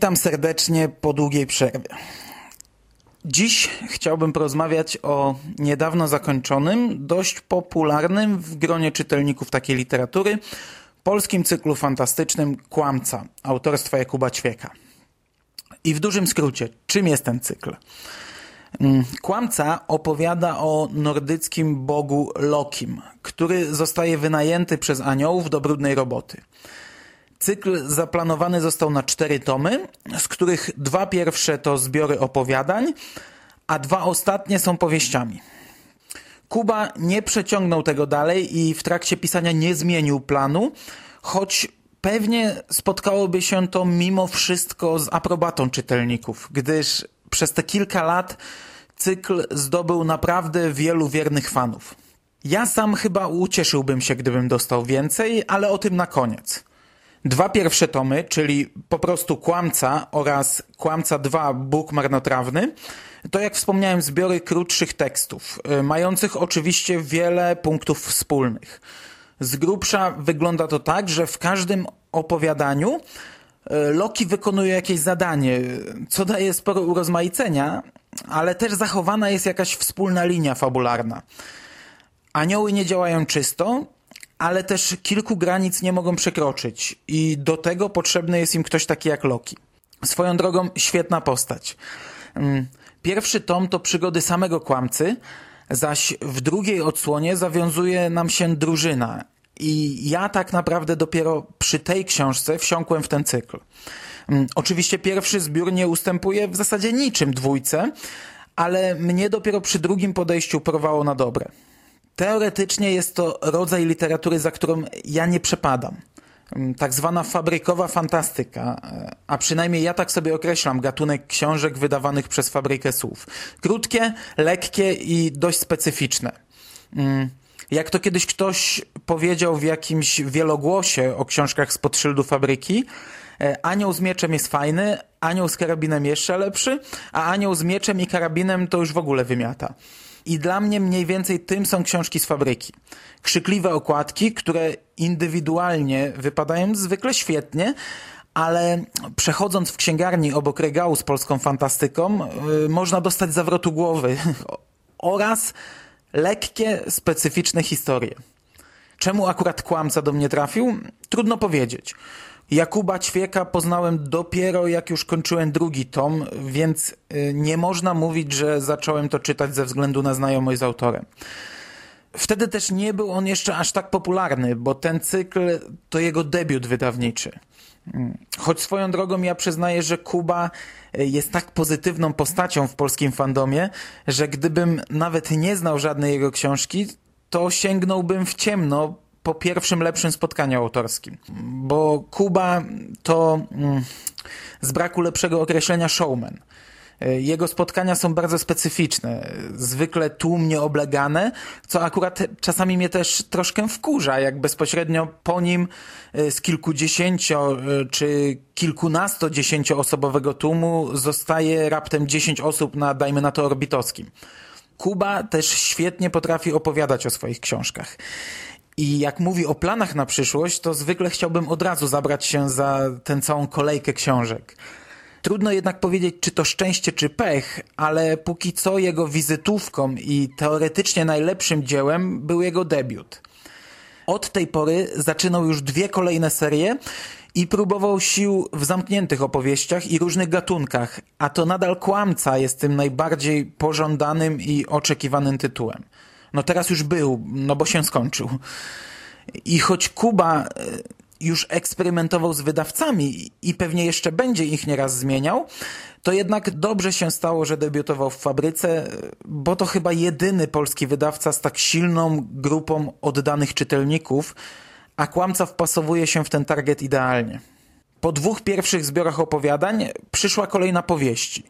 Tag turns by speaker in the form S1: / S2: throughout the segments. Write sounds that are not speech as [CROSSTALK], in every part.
S1: Witam serdecznie po długiej przerwie. Dziś chciałbym porozmawiać o niedawno zakończonym, dość popularnym w gronie czytelników takiej literatury, polskim cyklu fantastycznym Kłamca autorstwa Jakuba Ćwieka. I w dużym skrócie, czym jest ten cykl? Mm, Kłamca opowiada o nordyckim bogu Lokim, który zostaje wynajęty przez aniołów do brudnej roboty. Cykl zaplanowany został na cztery tomy, z których dwa pierwsze to zbiory opowiadań, a dwa ostatnie są powieściami. Kuba nie przeciągnął tego dalej i w trakcie pisania nie zmienił planu, choć pewnie spotkałoby się to mimo wszystko z aprobatą czytelników, gdyż przez te kilka lat cykl zdobył naprawdę wielu wiernych fanów. Ja sam chyba ucieszyłbym się, gdybym dostał więcej, ale o tym na koniec. Dwa pierwsze tomy, czyli po prostu Kłamca oraz Kłamca 2 Bóg marnotrawny, to jak wspomniałem zbiory krótszych tekstów, y, mających oczywiście wiele punktów wspólnych. Z grubsza wygląda to tak, że w każdym opowiadaniu y, Loki wykonuje jakieś zadanie, co daje sporo urozmaicenia, ale też zachowana jest jakaś wspólna linia fabularna. Anioły nie działają czysto, ale też kilku granic nie mogą przekroczyć i do tego potrzebny jest im ktoś taki jak Loki. Swoją drogą świetna postać. Mm, pierwszy tom to przygody samego kłamcy, zaś w drugiej odsłonie zawiązuje nam się drużyna. I ja tak naprawdę dopiero przy tej książce wsiąkłem w ten cykl. Mm, oczywiście pierwszy zbiór nie ustępuje w zasadzie niczym dwójce, ale mnie dopiero przy drugim podejściu porwało na dobre. Teoretycznie jest to rodzaj literatury, za którą ja nie przepadam. Mm, tak zwana fabrykowa fantastyka, a przynajmniej ja tak sobie określam gatunek książek wydawanych przez fabrykę słów. Krótkie, lekkie i dość specyficzne. Mm, jak to kiedyś ktoś powiedział w jakimś wielogłosie o książkach spod szyldu fabryki, e, anioł z mieczem jest fajny, anioł z karabinem jeszcze lepszy, a anioł z mieczem i karabinem to już w ogóle wymiata. I dla mnie mniej więcej tym są książki z fabryki. Krzykliwe okładki, które indywidualnie wypadają zwykle świetnie, ale przechodząc w księgarni obok regału z polską fantastyką, yy, można dostać zawrotu głowy [LAUGHS] oraz lekkie, specyficzne historie. Czemu akurat kłamca do mnie trafił? Trudno powiedzieć. Jakuba Ćwieka poznałem dopiero jak już kończyłem drugi tom, więc y, nie można mówić, że zacząłem to czytać ze względu na znajomość z autorem. Wtedy też nie był on jeszcze aż tak popularny, bo ten cykl to jego debiut wydawniczy. Mm. Choć swoją drogą ja przyznaję, że Kuba y, jest tak pozytywną postacią w polskim fandomie, że gdybym nawet nie znał żadnej jego książki, to sięgnąłbym w ciemno po pierwszym lepszym spotkaniu autorskim. Bo Kuba to mm, z braku lepszego określenia showman. E, jego spotkania są bardzo specyficzne, zwykle tłumnie oblegane, co akurat czasami mnie też troszkę wkurza, jak bezpośrednio po nim e, z kilkudziesięcio e, czy kilkunastodziesięcioosobowego tłumu zostaje raptem dziesięć osób na, dajmy na to, orbitowskim. Kuba też świetnie potrafi opowiadać o swoich książkach. I jak mówi o planach na przyszłość, to zwykle chciałbym od razu zabrać się za tę całą kolejkę książek. Trudno jednak powiedzieć, czy to szczęście, czy pech, ale póki co jego wizytówką i teoretycznie najlepszym dziełem był jego debiut. Od tej pory zaczynał już dwie kolejne serie i próbował sił w zamkniętych opowieściach i różnych gatunkach, a to nadal Kłamca jest tym najbardziej pożądanym i oczekiwanym tytułem. No teraz już był, no bo się skończył. I choć Kuba e, już eksperymentował z wydawcami i pewnie jeszcze będzie ich nieraz zmieniał, to jednak dobrze się stało, że debiutował w fabryce, bo to chyba jedyny polski wydawca z tak silną grupą oddanych czytelników, a kłamca wpasowuje się w ten target idealnie. Po dwóch pierwszych zbiorach opowiadań przyszła kolejna powieści.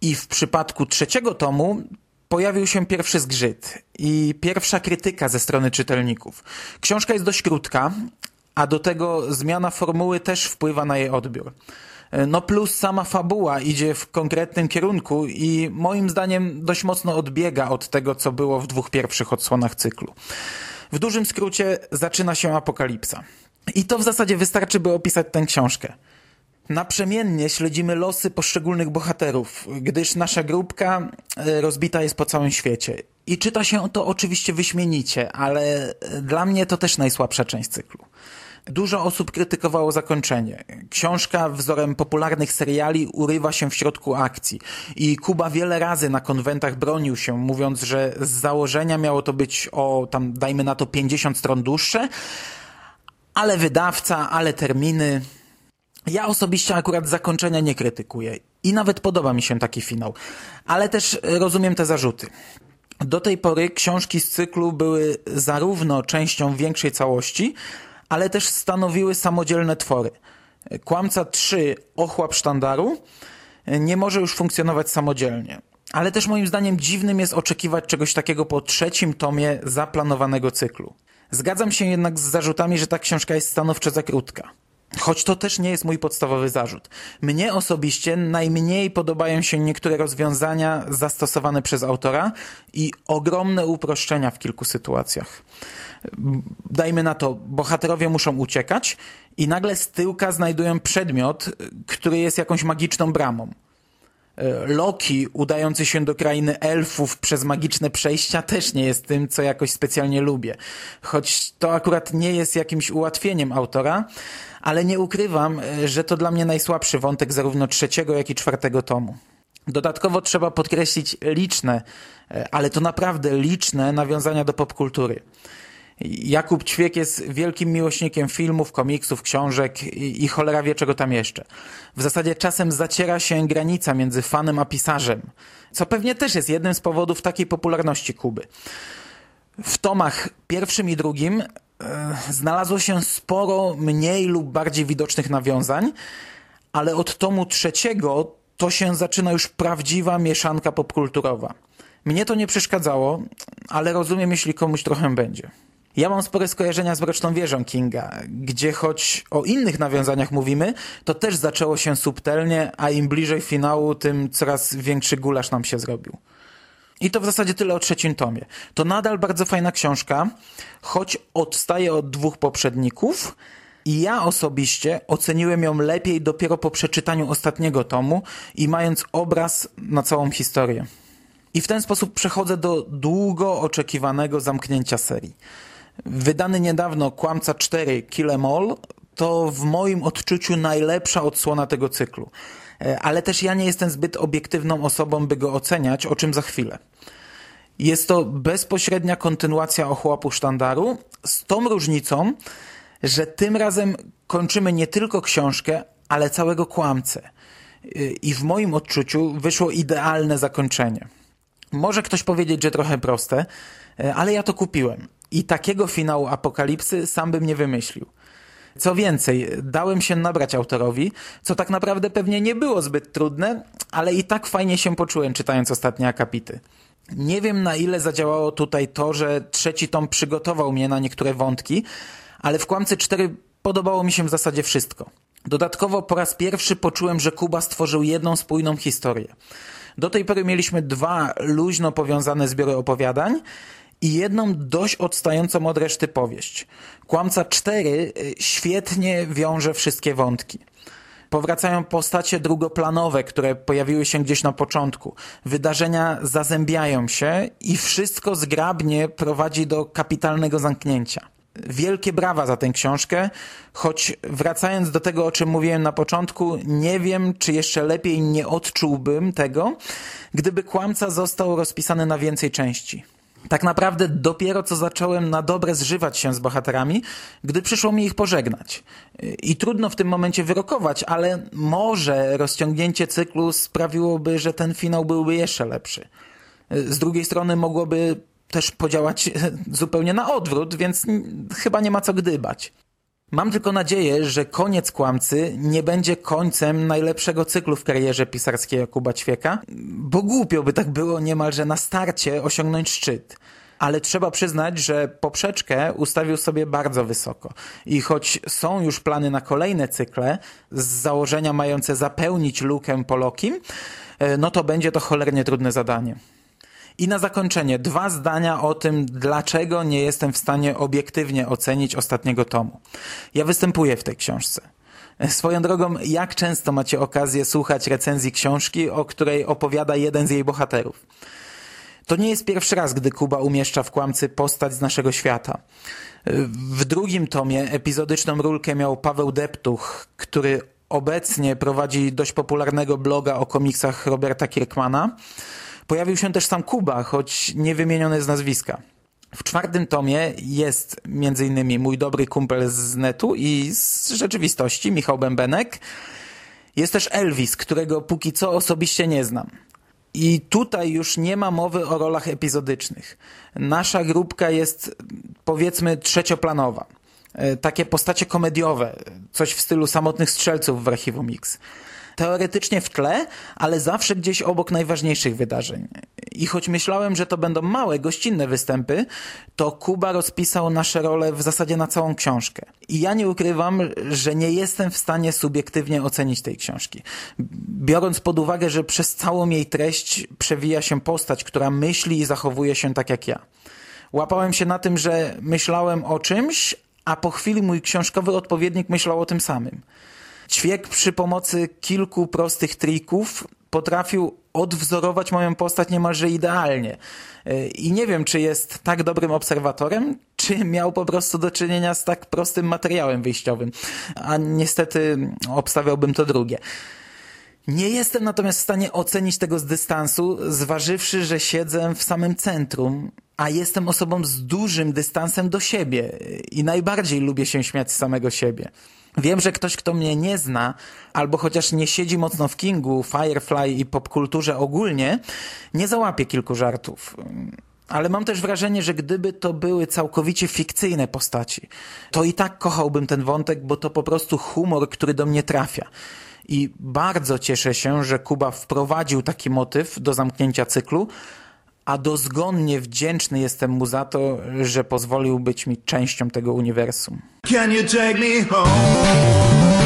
S1: I w przypadku trzeciego tomu pojawił się pierwszy zgrzyt i pierwsza krytyka ze strony czytelników. Książka jest dość krótka, a do tego zmiana formuły też wpływa na jej odbiór. No plus sama fabuła idzie w konkretnym kierunku i moim zdaniem dość mocno odbiega od tego, co było w dwóch pierwszych odsłonach cyklu. W dużym skrócie zaczyna się apokalipsa. I to w zasadzie wystarczy, by opisać tę książkę. Naprzemiennie śledzimy losy poszczególnych bohaterów, gdyż nasza grupka e, rozbita jest po całym świecie. I czyta się to oczywiście wyśmienicie, ale dla mnie to też najsłabsza część cyklu. Dużo osób krytykowało zakończenie. Książka wzorem popularnych seriali urywa się w środku akcji i Kuba wiele razy na konwentach bronił się, mówiąc, że z założenia miało to być o tam dajmy na to 50 stron dłuższe, ale wydawca, ale terminy. Ja osobiście akurat zakończenia nie krytykuję i nawet podoba mi się taki finał, ale też rozumiem te zarzuty. Do tej pory książki z cyklu były zarówno częścią większej całości, ale też stanowiły samodzielne twory. Kłamca 3 Ochłap Sztandaru nie może już funkcjonować samodzielnie. Ale też moim zdaniem dziwnym jest oczekiwać czegoś takiego po trzecim tomie zaplanowanego cyklu. Zgadzam się jednak z zarzutami, że ta książka jest stanowczo za krótka. Choć to też nie jest mój podstawowy zarzut. Mnie osobiście najmniej podobają się niektóre rozwiązania zastosowane przez autora i ogromne uproszczenia w kilku sytuacjach dajmy na to, bohaterowie muszą uciekać i nagle z tyłka znajdują przedmiot, który jest jakąś magiczną bramą. E, Loki, udający się do krainy elfów przez magiczne przejścia, też nie jest tym, co jakoś specjalnie lubię. Choć to akurat nie jest jakimś ułatwieniem autora, ale nie ukrywam, e, że to dla mnie najsłabszy wątek zarówno trzeciego, jak i czwartego tomu. Dodatkowo trzeba podkreślić liczne, e, ale to naprawdę liczne nawiązania do popkultury. Jakub Ćwiek jest wielkim miłośnikiem filmów, komiksów, książek i, i cholera wie czego tam jeszcze. W zasadzie czasem zaciera się granica między fanem a pisarzem, co pewnie też jest jednym z powodów takiej popularności Kuby. W tomach pierwszym i drugim e, znalazło się sporo mniej lub bardziej widocznych nawiązań, ale od tomu trzeciego to się zaczyna już prawdziwa mieszanka popkulturowa. Mnie to nie przeszkadzało, ale rozumiem, jeśli komuś trochę będzie. Ja mam spore skojarzenia z Mroczną Wieżą Kinga, gdzie choć o innych nawiązaniach mówimy, to też zaczęło się subtelnie, a im bliżej finału, tym coraz większy gulasz nam się zrobił. I to w zasadzie tyle o trzecim tomie. To nadal bardzo fajna książka, choć odstaje od dwóch poprzedników i ja osobiście oceniłem ją lepiej dopiero po przeczytaniu ostatniego tomu i mając obraz na całą historię. I w ten sposób przechodzę do długo oczekiwanego zamknięcia serii. Wydany niedawno Kłamca 4 Kill Em All to w moim odczuciu najlepsza odsłona tego cyklu. E, ale też ja nie jestem zbyt obiektywną osobą, by go oceniać, o czym za chwilę. Jest to bezpośrednia kontynuacja ochłapu sztandaru, z tą różnicą, że tym razem kończymy nie tylko książkę, ale całego kłamcę. E, I w moim odczuciu wyszło idealne zakończenie. Może ktoś powiedzieć, że trochę proste, e, ale ja to kupiłem. I takiego finału apokalipsy sam bym nie wymyślił. Co więcej, dałem się nabrać autorowi, co tak naprawdę pewnie nie było zbyt trudne, ale i tak fajnie się poczułem czytając ostatnie akapity. Nie wiem na ile zadziałało tutaj to, że trzeci tom przygotował mnie na niektóre wątki, ale w Kłamcy 4 podobało mi się w zasadzie wszystko. Dodatkowo po raz pierwszy poczułem, że Kuba stworzył jedną spójną historię. Do tej pory mieliśmy dwa luźno powiązane zbiory opowiadań i jedną dość odstającą od reszty powieść. Kłamca 4 y, świetnie wiąże wszystkie wątki. Powracają postacie drugoplanowe, które pojawiły się gdzieś na początku. Wydarzenia zazębiają się i wszystko zgrabnie prowadzi do kapitalnego zamknięcia. Wielkie brawa za tę książkę, choć wracając do tego, o czym mówiłem na początku, nie wiem, czy jeszcze lepiej nie odczułbym tego, gdyby kłamca został rozpisany na więcej części. Tak naprawdę dopiero co zacząłem na dobre zżywać się z bohaterami, gdy przyszło mi ich pożegnać. I trudno w tym momencie wyrokować, ale może rozciągnięcie cyklu sprawiłoby, że ten finał byłby jeszcze lepszy. Z drugiej strony mogłoby też podziałać zupełnie na odwrót, więc chyba nie ma co gdybać. Mam tylko nadzieję, że koniec kłamcy nie będzie końcem najlepszego cyklu w karierze pisarskiej Jakuba Ćwieka, bo głupio by tak było niemalże na starcie osiągnąć szczyt. Ale trzeba przyznać, że poprzeczkę ustawił sobie bardzo wysoko. I choć są już plany na kolejne cykle, z założenia mające zapełnić lukę po Lokim, e, no to będzie to cholernie trudne zadanie. I na zakończenie dwa zdania o tym, dlaczego nie jestem w stanie obiektywnie ocenić ostatniego tomu. Ja występuję w tej książce. Swoją drogą, jak często macie okazję słuchać recenzji książki, o której opowiada jeden z jej bohaterów? To nie jest pierwszy raz, gdy Kuba umieszcza w kłamcy postać z naszego świata. W drugim tomie epizodyczną rulkę miał Paweł Deptuch, który obecnie prowadzi dość popularnego bloga o komiksach Roberta Kirkmana. Pojawił się też sam Kuba, choć nie wymieniony z nazwiska. W czwartym tomie jest m.in. mój dobry kumpel z netu i z rzeczywistości, Michał Bębenek. Jest też Elvis, którego póki co osobiście nie znam. I tutaj już nie ma mowy o rolach epizodycznych. Nasza grupka jest powiedzmy trzecioplanowa. E, takie postacie komediowe, coś w stylu samotnych strzelców w archiwum Mix. Teoretycznie w tle, ale zawsze gdzieś obok najważniejszych wydarzeń. I choć myślałem, że to będą małe, gościnne występy, to Kuba rozpisał nasze role w zasadzie na całą książkę. I ja nie ukrywam, że nie jestem w stanie subiektywnie ocenić tej książki. Biorąc pod uwagę, że przez całą jej treść przewija się postać, która myśli i zachowuje się tak jak ja. Łapałem się na tym, że myślałem o czymś, a po chwili mój książkowy odpowiednik myślał o tym samym. Ćwiek przy pomocy kilku prostych trików potrafił odwzorować moją postać niemalże idealnie. I nie wiem, czy jest tak dobrym obserwatorem, czy miał po prostu do czynienia z tak prostym materiałem wyjściowym. A niestety obstawiałbym to drugie. Nie jestem natomiast w stanie ocenić tego z dystansu, zważywszy, że siedzę w samym centrum, a jestem osobą z dużym dystansem do siebie i najbardziej lubię się śmiać z samego siebie. Wiem, że ktoś, kto mnie nie zna, albo chociaż nie siedzi mocno w Kingu, Firefly i popkulturze ogólnie, nie załapie kilku żartów. Ale mam też wrażenie, że gdyby to były całkowicie fikcyjne postaci, to i tak kochałbym ten wątek, bo to po prostu humor, który do mnie trafia. I bardzo cieszę się, że Kuba wprowadził taki motyw do zamknięcia cyklu, a dozgonnie wdzięczny jestem mu za to, że pozwolił być mi częścią tego uniwersum. Can you take me home?